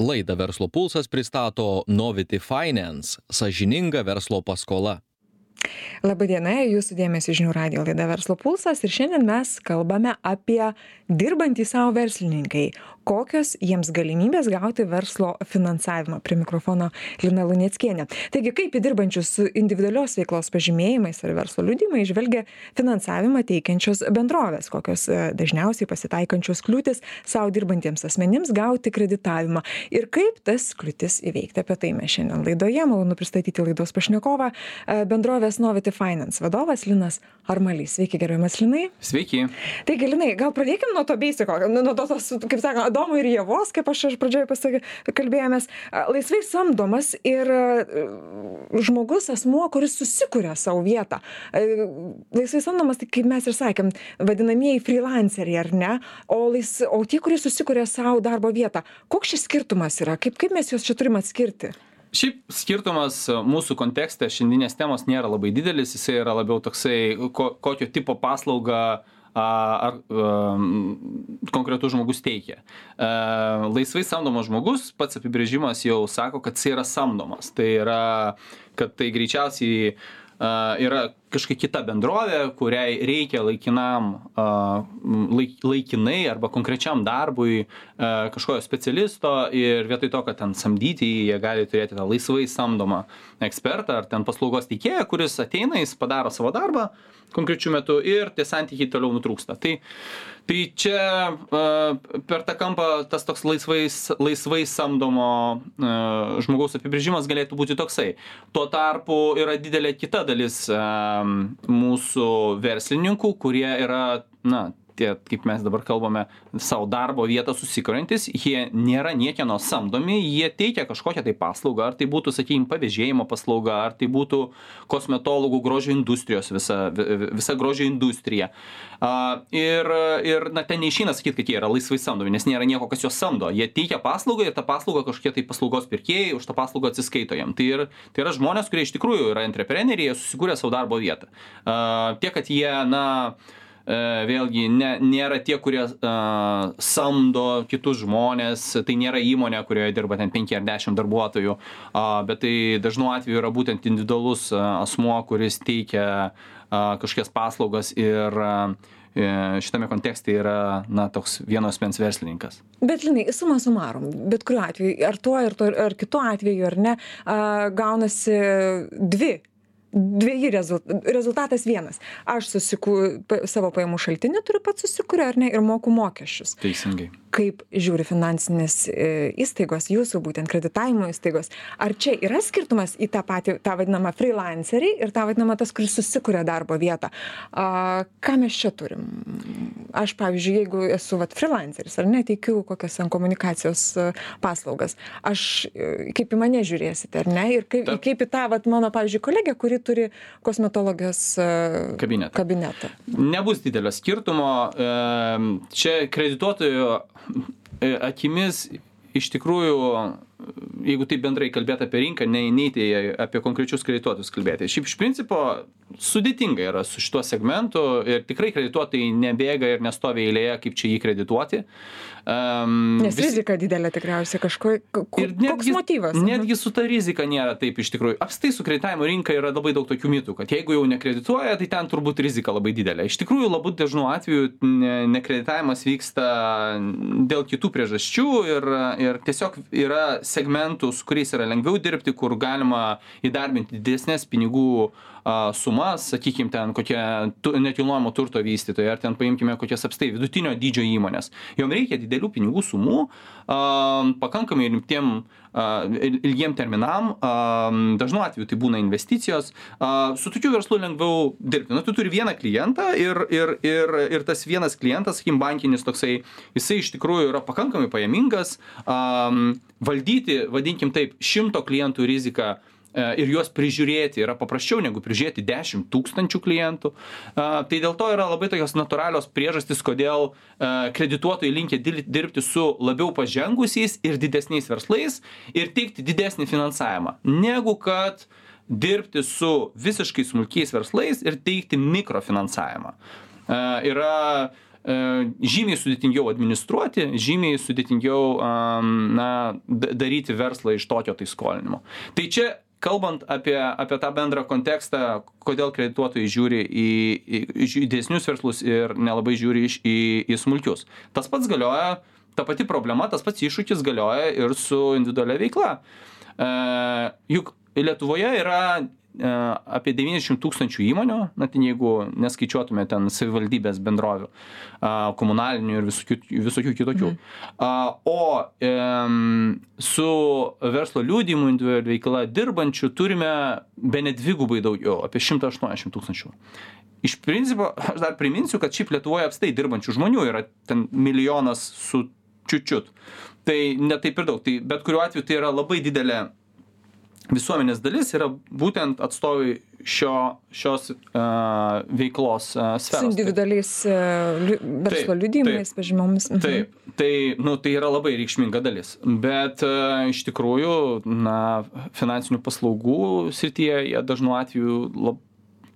Laidą Verslo pulsas pristato Novity Finance - sažininga verslo paskola. Labadiena, jūsų dėmesį žinių radio laida Verslo pulsas ir šiandien mes kalbame apie dirbantį savo verslininkai, kokios jiems galimybės gauti verslo finansavimą. Prie mikrofono Lina Lunieckienė. Taigi, kaip į dirbančius su individualios veiklos pažymėjimais ar verslo liūdimai žvelgia finansavimą teikiančios bendrovės, kokios e, dažniausiai pasitaikančios kliūtis savo dirbantiems asmenims gauti kreditavimą ir kaip tas kliūtis įveikti. Apie tai mes šiandien laidoje. Malonu pristatyti laidos pašnekovą e, bendrovės Novity Finance vadovas Linas Armalys. Sveiki, gerbiamas Linai. Sveiki. Taigi, Linai, gal pradėkime nuo to beisiko, nuo to, tos, kaip sakoma, Adomo ir Jėvos, kaip aš pradžioje pasakė, kalbėjomės, laisvai samdomas ir žmogus, asmuo, kuris susikuria savo vietą. Laisvai samdomas, tai kaip mes ir sakėm, vadinamieji freelanceriai, ar ne? O, lais, o tie, kurie susikuria savo darbo vietą, koks šis skirtumas yra? Kaip, kaip mes juos čia turim atskirti? Šiaip skirtumas mūsų kontekste šiandienės temos nėra labai didelis, jisai yra labiau toksai, ko, kokio tipo paslauga uh, ar konkretus žmogus teikia. Laisvai samdomas žmogus, pats apibrėžimas jau sako, kad jis yra samdomas. Tai yra, kad tai greičiausiai yra kažkokia kita bendrovė, kuriai reikia laikinam, laik, laikinai arba konkrečiam darbui kažkojo specialisto ir vietoj to, kad ten samdyti, jie gali turėti tą laisvai samdomą ekspertą ar ten paslaugos teikėją, kuris ateina, jis padaro savo darbą konkrečiu metu ir tie santykiai toliau nutrūksta. Tai, tai čia per tą kampą tas toks laisvai, laisvai samdomo žmogaus apibrėžimas galėtų būti toksai. Tuo tarpu yra didelė kita dalis mūsų verslininkų, kurie yra, na, tie, kaip mes dabar kalbame, savo darbo vietą susikuriantis, jie nėra niekieno samdomi, jie teikia kažkokią tai paslaugą, ar tai būtų, sakykime, pavėžėjimo paslauga, ar tai būtų kosmetologų grožio industrijos, visa, visa grožio industrija. Ir, ir, na, ten neišeina sakyti, kad jie yra laisvai samdomi, nes nėra nieko, kas juos samdo. Jie teikia paslaugą ir tą paslaugą kažkokie tai paslaugos pirkėjai už tą paslaugą atsiskaito jam. Tai, ir, tai yra žmonės, kurie iš tikrųjų yra entrepreneriai, jie susikūrė savo darbo vietą. Tiek, kad jie, na, uh, vėlgi ne, nėra tie, kurie uh, samdo kitus žmonės, tai nėra įmonė, kurioje dirba ten 5 ar 10 darbuotojų, uh, bet tai dažnu atveju yra būtent individualus uh, asmuo, kuris teikia uh, kažkokias paslaugas ir uh, šitame kontekste yra, na, toks vienos mens verslininkas. Bet, Linai, suma sumarum, bet kuriuo atveju, ar tuo, ar, tuo, ar kitu atveju, ar ne, a, gaunasi dvi dveji rezult rezultatas vienas. Aš susiku savo pajamų šaltinį turiu pats susikuriu ar ne ir moku mokesčius. Teisingai kaip žiūri finansinės e, įstaigos jūsų būtent kreditavimo įstaigos. Ar čia yra skirtumas į tą patį tą vadinamą frylancerį ir tą vadinamą tas kuris susikuria darbo vietą? A ką mes čia turim? Aš pavyzdžiui jeigu esu vat frylanceris ar ne teikiu kokias ten komunikacijos e, paslaugas aš e, kaip į mane žiūrėsite ar ne? Ir kaip kaip į tą vat mano pavyzdžiui kolegę kuri turi kosmetologijos kabinetą. kabinetą. Nebus didelio skirtumo čia kredituotojo akimis iš tikrųjų, jeigu taip bendrai kalbėti apie rinką, ne, neįti apie konkrečius kredituotus kalbėti. Šiaip iš principo sudėtinga yra su šituo segmentu ir tikrai kredituotojai nebėga ir nestovi eilėje, kaip čia jį kredituoti. Um, Nes vis... rizika didelė tikriausiai kažko. Ir netgi, koks motyvas? Netgi su ta rizika nėra taip iš tikrųjų. Apstai su kreditavimo rinka yra labai daug tokių mitų, kad jeigu jau nekredituoja, tai ten turbūt rizika labai didelė. Iš tikrųjų, labai dažnu atveju nekreditavimas vyksta dėl kitų priežasčių ir, ir tiesiog yra segmentų, su kuriais yra lengviau dirbti, kur galima įdarbinti didesnės pinigų sumas, sakykime, ten kokie nekilnojamo turto vystytojai, ar ten paimkime kokias apstai vidutinio dydžio įmonės. Jom reikia didelių pinigų sumų, pakankamai rimtiem ilgiem terminam, dažnu atveju tai būna investicijos, su tokiu verslu lengviau dirbti. Na, tu turi vieną klientą ir, ir, ir, ir tas vienas klientas, sakykim, bankinis toksai, jisai iš tikrųjų yra pakankamai pajamingas, valdyti, vadinkim taip, šimto klientų riziką E, ir juos prižiūrėti yra paprasčiau negu prižiūrėti 10 tūkstančių klientų. E, tai dėl to yra labai tokios natūralios priežastys, kodėl e, kredituotojai linkia dirbti su labiau pažengusiais ir didesniais verslais ir teikti didesnį finansavimą, negu kad dirbti su visiškai smulkiais verslais ir teikti mikrofinansavimą. Yra žymiai sudėtingiau administruoti, žymiai sudėtingiau na, daryti verslą iš tokio tai skolinimo. Tai čia kalbant apie, apie tą bendrą kontekstą, kodėl kredituotojai žiūri į, į, į didesnius verslus ir nelabai žiūri iš, į, į smulkius. Tas pats galioja, ta pati problema, tas pats iššūkis galioja ir su individualia veikla. E, juk Lietuvoje yra E, apie 90 tūkstančių įmonių, na, ten jeigu neskaičiuotume ten savivaldybės bendrovių, komunalinių ir visokių, visokių kitokių. Mm. O e, su verslo liūdimu individualiu veikla dirbančių turime be net dvigubai daugiau, apie 180 tūkstančių. Iš principo, aš dar priminsiu, kad šiaip Lietuvoje apstai dirbančių žmonių yra ten milijonas su čiučiut. Tai netaip ir daug. Tai bet kuriuo atveju tai yra labai didelė visuomenės dalis yra būtent atstovai šio, šios uh, veiklos uh, sferos. Su individualiais uh, verslo liudymais, pažymomis. Mhm. Taip, tai, nu, tai yra labai reikšminga dalis. Bet uh, iš tikrųjų, na, finansinių paslaugų srityje jie dažnu atveju lab,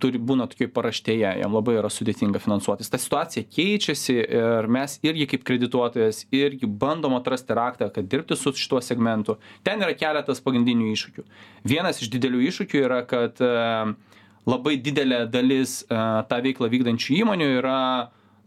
turi būna tokioj paraštėje, jam labai yra sudėtinga finansuotis. Ta situacija keičiasi ir mes irgi kaip kredituotojas irgi bandom atrasti raktą, kad dirbti su šituo segmentu. Ten yra keletas pagrindinių iššūkių. Vienas iš didelių iššūkių yra, kad e, labai didelė dalis e, tą veiklą vykdančių įmonių yra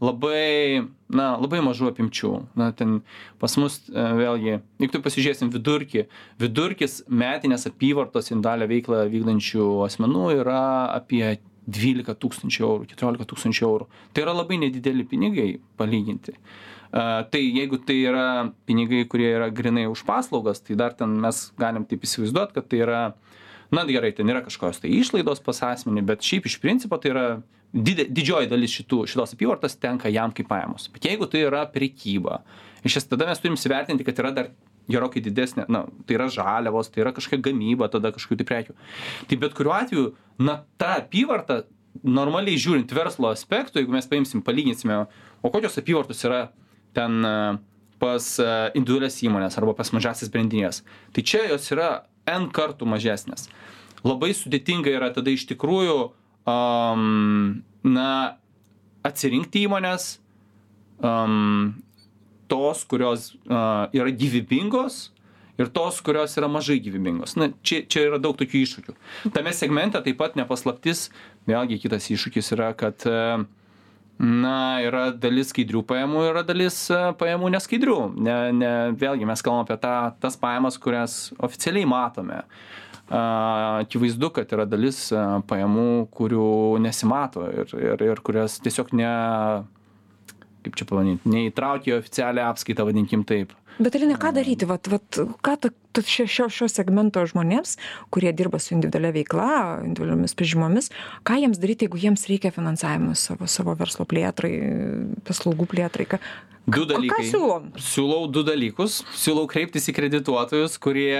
labai, na, labai mažų apimčių. Na, ten pas mus e, vėlgi, jeigu tu pasižiūrėsim vidurkį, vidurkis metinės apyvartos indalę veiklą vykdančių asmenų yra apie 12 tūkstančių eurų, 14 tūkstančių eurų. Tai yra labai nedideli pinigai palyginti. Uh, tai jeigu tai yra pinigai, kurie yra grinai už paslaugas, tai dar ten mes galim taip įsivaizduoti, kad tai yra, na gerai, ten yra kažkokios tai išlaidos pas asmenį, bet šiaip iš principo tai yra didė, didžioji dalis šitų, šitos apyvartos tenka jam kaip pajamos. Bet jeigu tai yra prekyba, iš esmės tada mes turim įsivertinti, kad yra dar gerokai didesnė, na, tai yra žaliavos, tai yra kažkokia gamyba, tada kažkokių tai prekių. Tai bet kuriuo atveju, na, ta apyvarta, normaliai žiūrint verslo aspektų, jeigu mes paimsim, palyginsime, o kokios apyvartos yra ten e, pas e, individualias įmonės arba pas mažasis brandinės, tai čia jos yra N kartų mažesnės. Labai sudėtinga yra tada iš tikrųjų um, na, atsirinkti įmonės, um, tos, kurios uh, yra gyvybingos ir tos, kurios yra mažai gyvybingos. Na, čia, čia yra daug tokių iššūkių. Tame segmente taip pat nepaslaptis, vėlgi kitas iššūkis yra, kad uh, na, yra dalis skaidrių pajamų, yra dalis pajamų neskaidrių. Ne, ne, vėlgi mes kalbame apie tą, tas pajamas, kurias oficialiai matome. Akivaizdu, kad yra dalis pajamų, kurių nesimato ir, ir, ir kurias tiesiog ne, kaip čia pavadinti, neįtraukė į oficialią apskaitą, vadinkim taip. Bet Elina, ką daryti, vat, vat, ką šio, šio, šio segmento žmonėms, kurie dirba su individualia veikla, individualiomis pažymomis, ką jiems daryti, jeigu jiems reikia finansavimo savo, savo verslo plėtrai, paslaugų plėtrai? Ką, Du dalykai. Ką siūlom? Siūlau du dalykus. Siūlau kreiptis į kredituotojus, kurie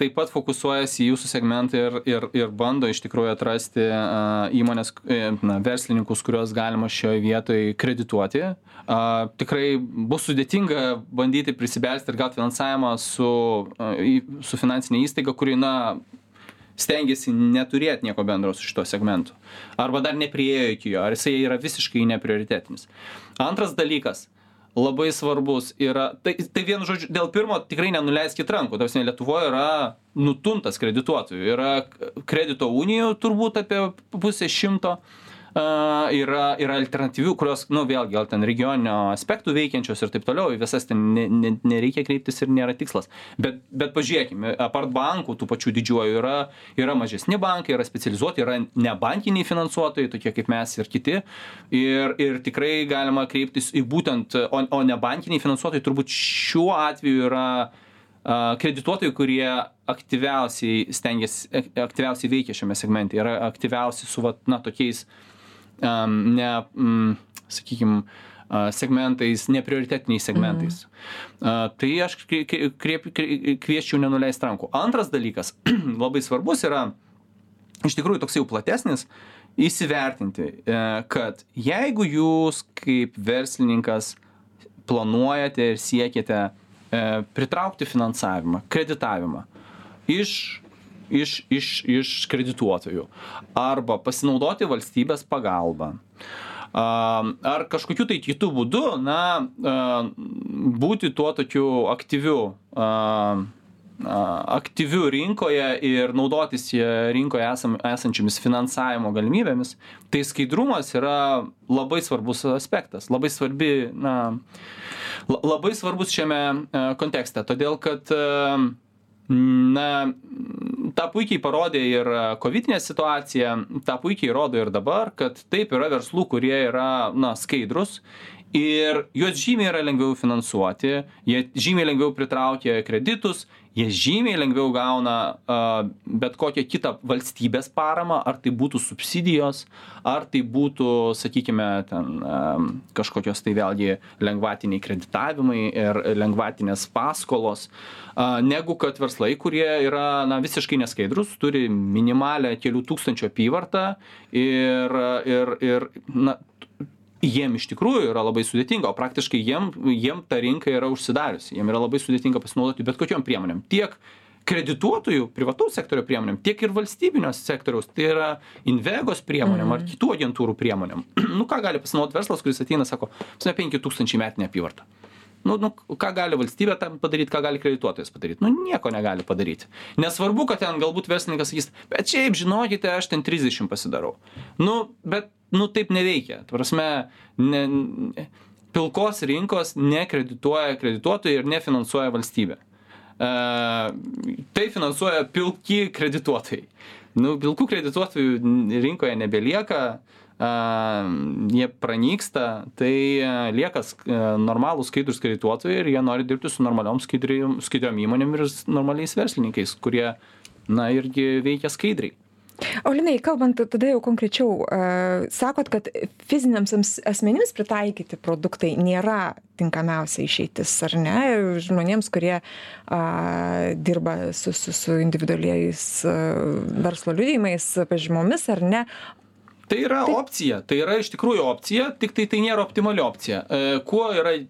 taip pat fokusuojasi į jūsų segmentą ir, ir, ir bando iš tikrųjų atrasti uh, įmonės, e, na, verslininkus, kuriuos galima šioje vietoje kredituoti. Uh, tikrai bus sudėtinga bandyti prisibelsti ir gauti finansavimą su, uh, su finansinė įstaiga, kuri, na, stengiasi neturėti nieko bendro su šituo segmentu. Arba dar nepriejo iki jo, ar jisai yra visiškai neprioritetinis. Antras dalykas labai svarbus yra tai tai vienu žodžiu dėl pirmo tikrai nenuleiskit rankų. Ta prasme lietuvoj yra nutuntas kredituotojų. Yra kredito unijų turbūt apie pusė šimto a, yra, yra alternatyvių, kurios, nu, vėlgi, gal ten regioninio aspektų veikiančios ir taip toliau, į visas ten ne, ne, nereikia kreiptis ir nėra tikslas. Bet, bet pažiūrėkime, apart bankų, tų pačių didžiuojų yra, yra mažesni bankai, yra specializuoti, yra nebankiniai finansuotojai, tokie kaip mes ir kiti. Ir, ir tikrai galima kreiptis į būtent, o, o nebankiniai finansuotojai turbūt šiuo atveju yra kredituotojai, kurie aktyviausiai stengiasi, aktyviausiai veikia šiame segmente, yra aktyviausi su, va, na, tokiais uh, ne, mm, sakykime, segmentais, neprioritetiniais segmentais. Mhm. Tai aš kvieščiau nenuleisti rankų. Antras dalykas, labai svarbus yra, iš tikrųjų toks jau platesnis, įsivertinti, e, kad jeigu jūs kaip verslininkas planuojate ir siekiate pritraukti finansavimą, kreditavimą iš iš, iš, iš kredituotojų. Arba pasinaudoti valstybės pagalbą ar kažkokiu tai kitu būdu, na, būti tuo tokiu aktyviu aktyviu rinkoje ir naudotis rinkoje esam, esančiomis finansavimo galimybėmis, tai skaidrumas yra labai svarbus aspektas, labai svarbi, na, labai svarbus šiame kontekste, todėl kad na, tą puikiai parodė ir kovidinė situacija, tą puikiai rodo ir dabar, kad taip yra verslų, kurie yra, na, skaidrus ir juos žymiai yra lengviau finansuoti, jie žymiai lengviau pritraukia kreditus, jie žymiai lengviau gauna uh, bet kokią kitą valstybės paramą, ar tai būtų subsidijos, ar tai būtų, sakykime, ten um, kažkokios tai vėlgi lengvatiniai kreditavimai ir lengvatinės paskolos, uh, negu kad verslai, kurie yra na, visiškai neskaidrus, turi minimalę kelių tūkstančių apyvartą ir, ir, ir na, jiem iš tikrųjų yra labai sudėtinga, o praktiškai jiem, jiem ta rinka yra užsidariusi, jiem yra labai sudėtinga pasinaudoti bet kokiam priemonėm. Tiek kredituotojų, privataus sektorio priemonėm, tiek ir valstybinio sektoriaus, tai yra invegos priemonėm ar mhm. kitų agentūrų priemonėm. nu ką gali pasinaudoti verslas, kuris ateina, sako, 5000 metinė apyvarta. Nu, nu, ką gali valstybė tam padaryti, ką gali kredituotojas padaryti? Nu, nieko negali padaryti. Nesvarbu, kad ten galbūt verslininkas sakys, bet šiaip žinokite, aš ten 30 pasidarau. Nu, bet nu taip neveikia. Tvarasme, ne, pilkos rinkos nekredituoja kredituotojai ir nefinansuoja valstybė. Uh, tai finansuoja pilki kredituotojai. Nu, pilkų kredituotojų rinkoje nebelieka, uh, jie pranyksta, tai uh, lieka normalūs skaidrus kredituotojai ir jie nori dirbti su normaliom skaidriom įmonėm ir normaliais verslininkais, kurie, na, irgi veikia skaidriai. O Linai, kalbant tada jau konkrečiau, sakot, kad fiziniams asmenims pritaikyti produktai nėra tinkamiausia išeitis, ar ne? Žmonėms, kurie uh, dirba su, su, su individualiais uh, verslo liudėjimais, pažymomis, ar ne? Tai yra tai... opcija, tai yra iš tikrųjų opcija, tik tai tai nėra optimali opcija. E, kuo yra e,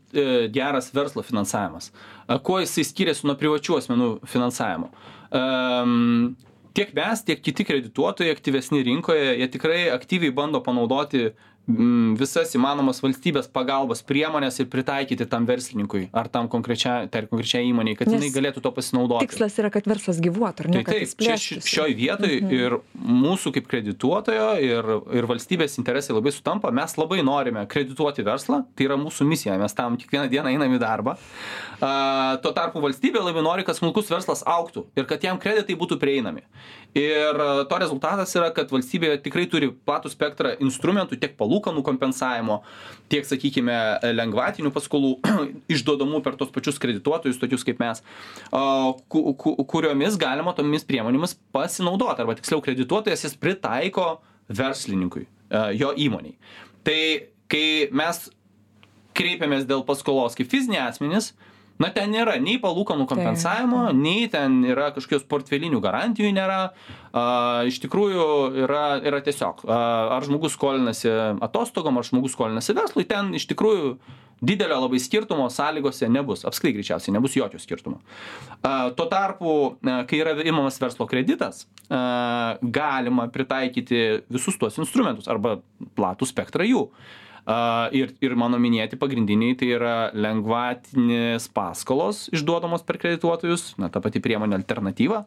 geras verslo finansavimas? E, kuo jisai skiriasi nuo privačių asmenų finansavimo? Tiek mes tiek kiti kredituotojai aktyvesni rinkoje jie tikrai aktyviai bando panaudoti visas įmanomas valstybės pagalbos priemones ir pritaikyti tam verslininkui ar tam konkrečiai, tai konkrečiai įmoniai, kad Nes jinai galėtų to pasinaudoti. Tikslas yra, kad verslas gyvuotų, ar ne? Tai taip, čia šioj vietoj mhm. ir mūsų kaip kredituotojo ir, ir valstybės interesai labai sutampa, mes labai norime kredituoti verslą, tai yra mūsų misija, mes tam kiekvieną dieną einam į darbą. A, tuo tarpu valstybė labai nori, kad smulkus verslas auktų ir kad jam kreditai būtų prieinami. Ir to rezultatas yra, kad valstybė tikrai turi platų spektrą instrumentų tiek palūkanų, palūkanų kompensavimo, tiek, sakykime, lengvatinių paskolų išduodamų per tos pačius kredituotojus, tokius kaip mes, kuriomis galima tomis priemonėmis pasinaudoti, arba tiksliau kredituotojas jas pritaiko verslininkui, jo įmoniai. Tai kai mes kreipiamės dėl paskolos kaip fiziniai asmenys, na ten nėra nei palūkanų kompensavimo nei ten yra kažkokios portfelinių garantijų nėra. A iš tikrųjų yra yra tiesiog a ar žmogus skolinasi atostogom ar žmogus skolinasi verslui ten iš tikrųjų didelio labai skirtumo sąlygose nebus. Apskritai greičiausiai nebus jokio skirtumo. A tuo tarpu kai yra imamas verslo kreditas a galima pritaikyti visus tuos instrumentus arba platų spektrą jų a ir ir mano minėti pagrindiniai tai yra lengvatinės paskolos išduodamos per kredituotojus na ta pati priemonė alternatyva.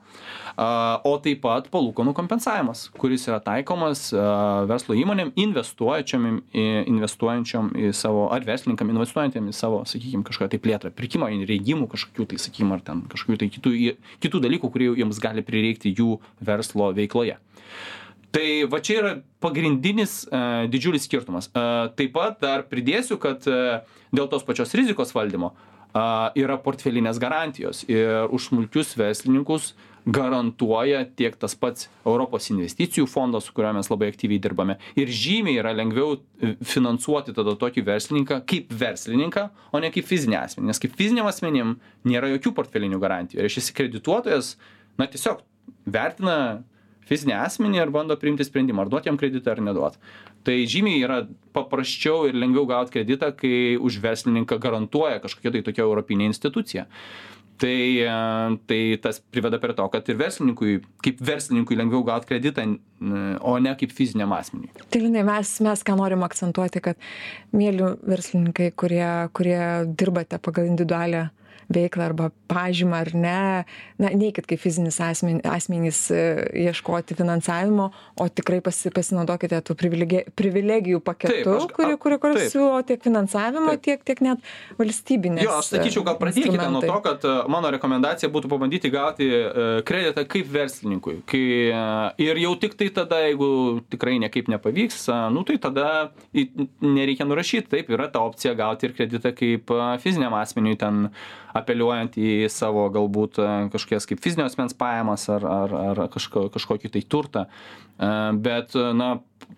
A o taip pat palūkanų kompensavimas kuris yra taikomas a verslo įmonėm investuojančiom į investuojančiom į savo ar verslininkam investuojantiem į savo sakykim kažkokią tai plėtrą pirkimą įrengimų kažkokių tai sakykim ar ten kažkokių tai kitų kitų dalykų kurių jiems gali prireikti jų verslo veikloje tai va čia yra pagrindinis a, e, didžiulis skirtumas. A, e, taip pat dar pridėsiu, kad a, e, dėl tos pačios rizikos valdymo a, yra portfelinės garantijos ir už smulkius verslininkus garantuoja tiek tas pats Europos investicijų fondas, su kuriuo mes labai aktyviai dirbame. Ir žymiai yra lengviau finansuoti tada tokį verslininką kaip verslininką, o ne kaip fizinį asmenį. Nes kaip fiziniam asmenim nėra jokių portfelinių garantijų. Ir šis kredituotojas, na tiesiog vertina fizinį asmenį ir bando priimti sprendimą, ar duoti jam kreditą ar neduoti. Tai žymiai yra paprasčiau ir lengviau gauti kreditą, kai už verslininką garantuoja kažkokia tai tokia europinė institucija. Tai, e, tai tas priveda prie to, kad ir verslininkui, kaip verslininkui lengviau gauti kreditą, o ne kaip fiziniam asmeniui. Tai linai, mes, mes ką norim akcentuoti, kad mėly verslininkai, kurie, kurie dirbate pagal individualią veiklą arba pažymą ar ne. Na neikit kaip fizinis asmen asmenys e, ieškoti finansavimo o tikrai pasi pasinaudokite tų privilege privilegijų paketu kurį kurį kurį siūlo tiek finansavimo tiek tiek net valstybinės jo aš sakyčiau gal pradėkite nuo to kad e, mano rekomendacija būtų pabandyti gauti e, kreditą kaip verslininkui kai ir jau tiktai tada jeigu tikrai niekaip nepavyks nu tai tada nereikia nurašyt. Taip yra ta opcija gauti ir kreditą kaip fiziniam asmeniui ten apeliuojant į savo galbūt e, kažkokias kaip fizinio asmens pajamas ar, ar, ar kažko, kažkokį tai turtą. E, bet, na,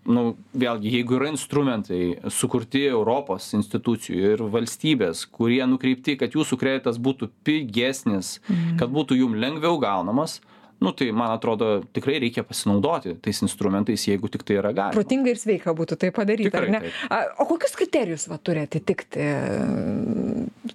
nu, vėlgi, jeigu yra instrumentai sukurti Europos institucijų ir valstybės, kurie nukreipti, kad jūsų kreditas būtų pigesnis, mhm. kad būtų jum lengviau gaunamas, nu tai man atrodo tikrai reikia pasinaudoti tais instrumentais jeigu tik tai yra galima. Protinga ir sveika būtų tai padaryt ar ne? a o kokius kriterijus va turi atitikti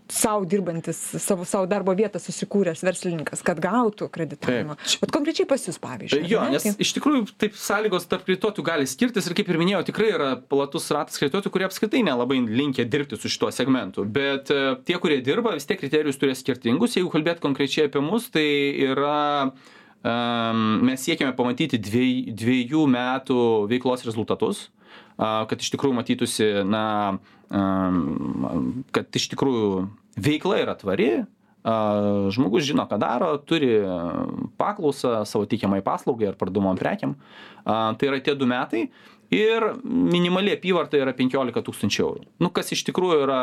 sau dirbantis savo savo darbo vietą susikūręs verslininkas kad gautų kreditavimą? Vat konkrečiai pas jus pavyzdžiui jo nes iš tikrųjų taip sąlygos tarp kredituotojų gali skirtis ir kaip ir minėjau tikrai yra platus ratas kredituotojų kurie apskritai nelabai linkę dirbti su šituo segmentu. Bet e, tie kurie dirba vis tiek kriterijus turės skirtingus. Jeigu kalbėt konkrečiai apie mus tai yra mes siekiame pamatyti dviej, dviejų metų veiklos rezultatus, kad iš tikrųjų matytųsi, na, kad iš tikrųjų veikla yra tvari, žmogus žino, ką daro, turi paklausą savo teikiamai paslaugai ar parduomam prekiam. Tai yra tie du metai ir minimali apyvarta yra 15 tūkstančių eurų. Nu, kas iš tikrųjų yra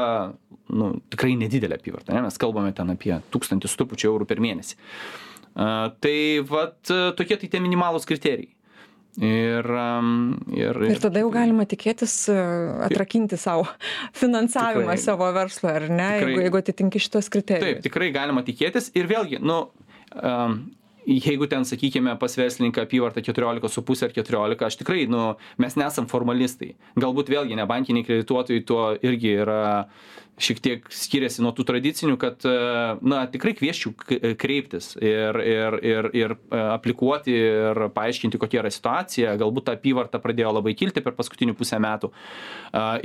nu, tikrai nedidelė apyvarta, ne? mes kalbame ten apie tūkstantį trupučių eurų per mėnesį. Uh, Tai vat tokie tai tie minimalūs kriterijai. Ir, ir, ir tada jau galima tikėtis atrakinti savo finansavimą tikrai, savo verslo, ar ne, tikrai, jeigu, jeigu atitinki šitos kriterijus. Taip, tikrai galima tikėtis. Ir vėlgi, nu, jeigu ten, sakykime, pas verslininką apyvarta 14,5 ar 14, aš tikrai, nu, mes nesam formalistai. Galbūt vėlgi nebankiniai kredituotojai tuo irgi yra šiek tiek skiriasi nuo tų tradicinių, kad, e, na, tikrai kvieščiau kreiptis ir, ir, ir, ir e, aplikuoti ir paaiškinti, kokia yra situacija. Galbūt ta apyvarta pradėjo labai kilti per paskutinių pusę metų.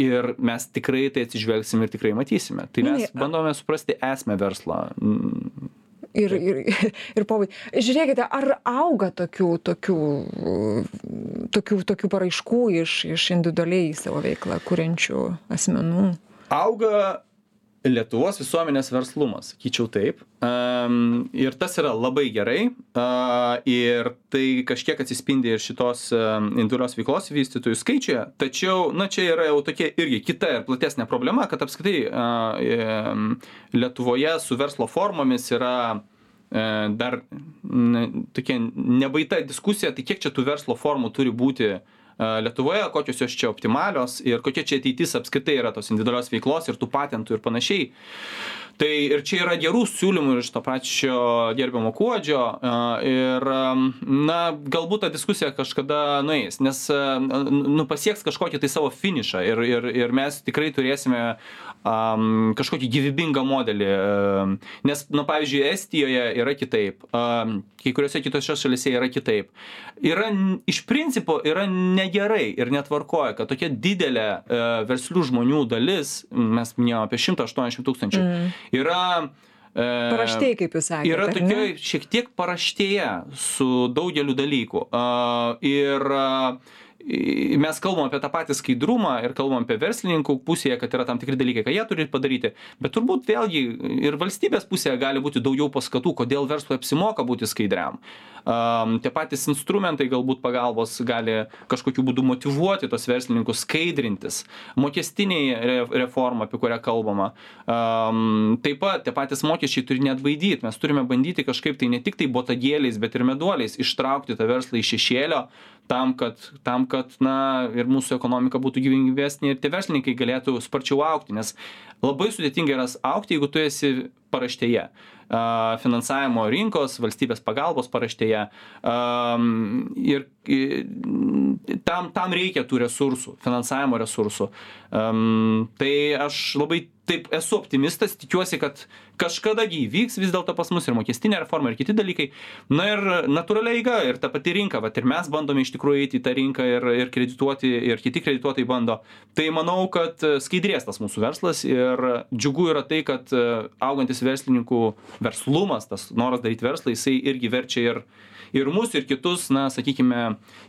Ir mes tikrai tai atsižvelgsim ir tikrai matysime. Tai mes bandome suprasti esmę verslo ir, ir, ir povai. Žiūrėkite, ar auga tokių, tokių, tokių, tokių paraiškų iš, iš individualiai savo veiklą kuriančių asmenų? Auga Lietuvos visuomenės verslumas, sakyčiau taip. Um, ir tas yra labai gerai. Uh, ir tai kažkiek atsispindi ir šitos um, individualios veiklos vystytojų skaičiuje. Tačiau, na, čia yra jau tokia irgi kita ir platesnė problema, kad apskritai uh, um, Lietuvoje su verslo formomis yra uh, dar ne, tokia nebaita diskusija, tai kiek čia tų verslo formų turi būti uh, Lietuvoje, kokios jos čia optimalios ir kokia čia ateitis apskritai yra tos individualios veiklos ir tų patentų ir panašiai. Tai ir čia yra gerų siūlymų iš to pačio gerbiamo Kuodžio ir, na, galbūt ta diskusija kažkada nueis, nes, nu, pasieks kažkokį tai savo finišą ir, ir, ir mes tikrai turėsime um, kažkokį gyvybingą modelį. Um, nes, na, nu, pavyzdžiui, Estijoje yra kitaip, um, kai kuriuose kitose šalise yra kitaip. Yra, iš principo, yra negerai ir netvarkoja, kad tokia didelė uh, verslių žmonių dalis, mes minėjome apie 180 tūkstančių, mm. yra e, Paraštėje, kaip jūs sakėte. Yra tokia šiek tiek paraštėje su daugeliu dalykų. Uh, ir uh, mes kalbam apie tą patį skaidrumą ir kalbam apie verslininkų pusėje, kad yra tam tikri dalykai, ką jie turi padaryti, bet turbūt vėlgi ir valstybės pusėje gali būti daugiau paskatų, kodėl verslui apsimoka būti skaidriam. Um, tie patys instrumentai galbūt pagalbos gali kažkokiu būdu motivuoti tos verslininkus skaidrintis. Mokestiniai re reforma, apie kurią kalbama. Um, taip pat tie patys mokesčiai turi net baidyti. Mes turime bandyti kažkaip tai ne tik tai botagėliais, bet ir meduoliais ištraukti tą verslą iš šešėlio, tam kad tam kad na ir mūsų ekonomika būtų gyvybingesnė ir tie verslininkai galėtų sparčiau augti nes labai sudėtinga yra augti jeigu tu esi paraštėje finansavimo rinkos, valstybės pagalbos paraštėje. Ir tam, tam reikia tų resursų, finansavimo resursų. Tai aš labai taip esu optimistas, tikiuosi, kad kažkada įvyks vis dėlto pas mus ir mokestinė reforma, ir kiti dalykai. Na ir natūraliai eiga, ir ta pati rinka, vat, ir mes bandome iš tikrųjų eiti į tą rinką ir, ir kredituoti, ir kiti kredituotojai bando. Tai manau, kad skaidrės tas mūsų verslas ir džiugu yra tai, kad augantis verslininkų verslumas, tas noras daryti verslą, jisai irgi verčia ir ir mus ir kitus na sakykime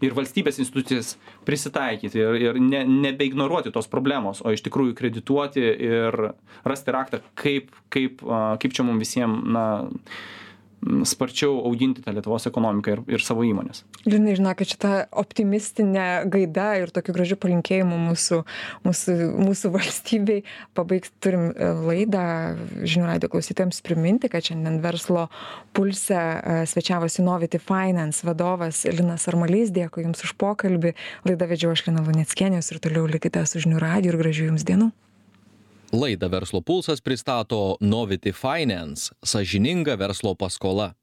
ir valstybės institucijas prisitaikyti ir ir ne nebeignoruoti tos problemos o iš tikrųjų kredituoti ir rasti raktą kaip kaip kaip čia mum visiem na sparčiau auginti tą Lietuvos ekonomiką ir, ir savo įmonės. Linai, žinokit, šitą optimistinę gaidą ir tokiu gražiu palinkėjimu mūsų, mūsų, mūsų valstybei pabaigs, turim e, laidą žinių radio klausytėms priminti, kad šiandien verslo pulse e, svečiavosi Novity Finance vadovas Linas Armalys. Dėkui Jums už pokalbį. Laidą vedžiau aš Lina Luneckienės ir toliau likite su žinių radio ir gražių Jums dienų. Laidą Verslo pulsas pristato Novity Finance - sažininga verslo paskola.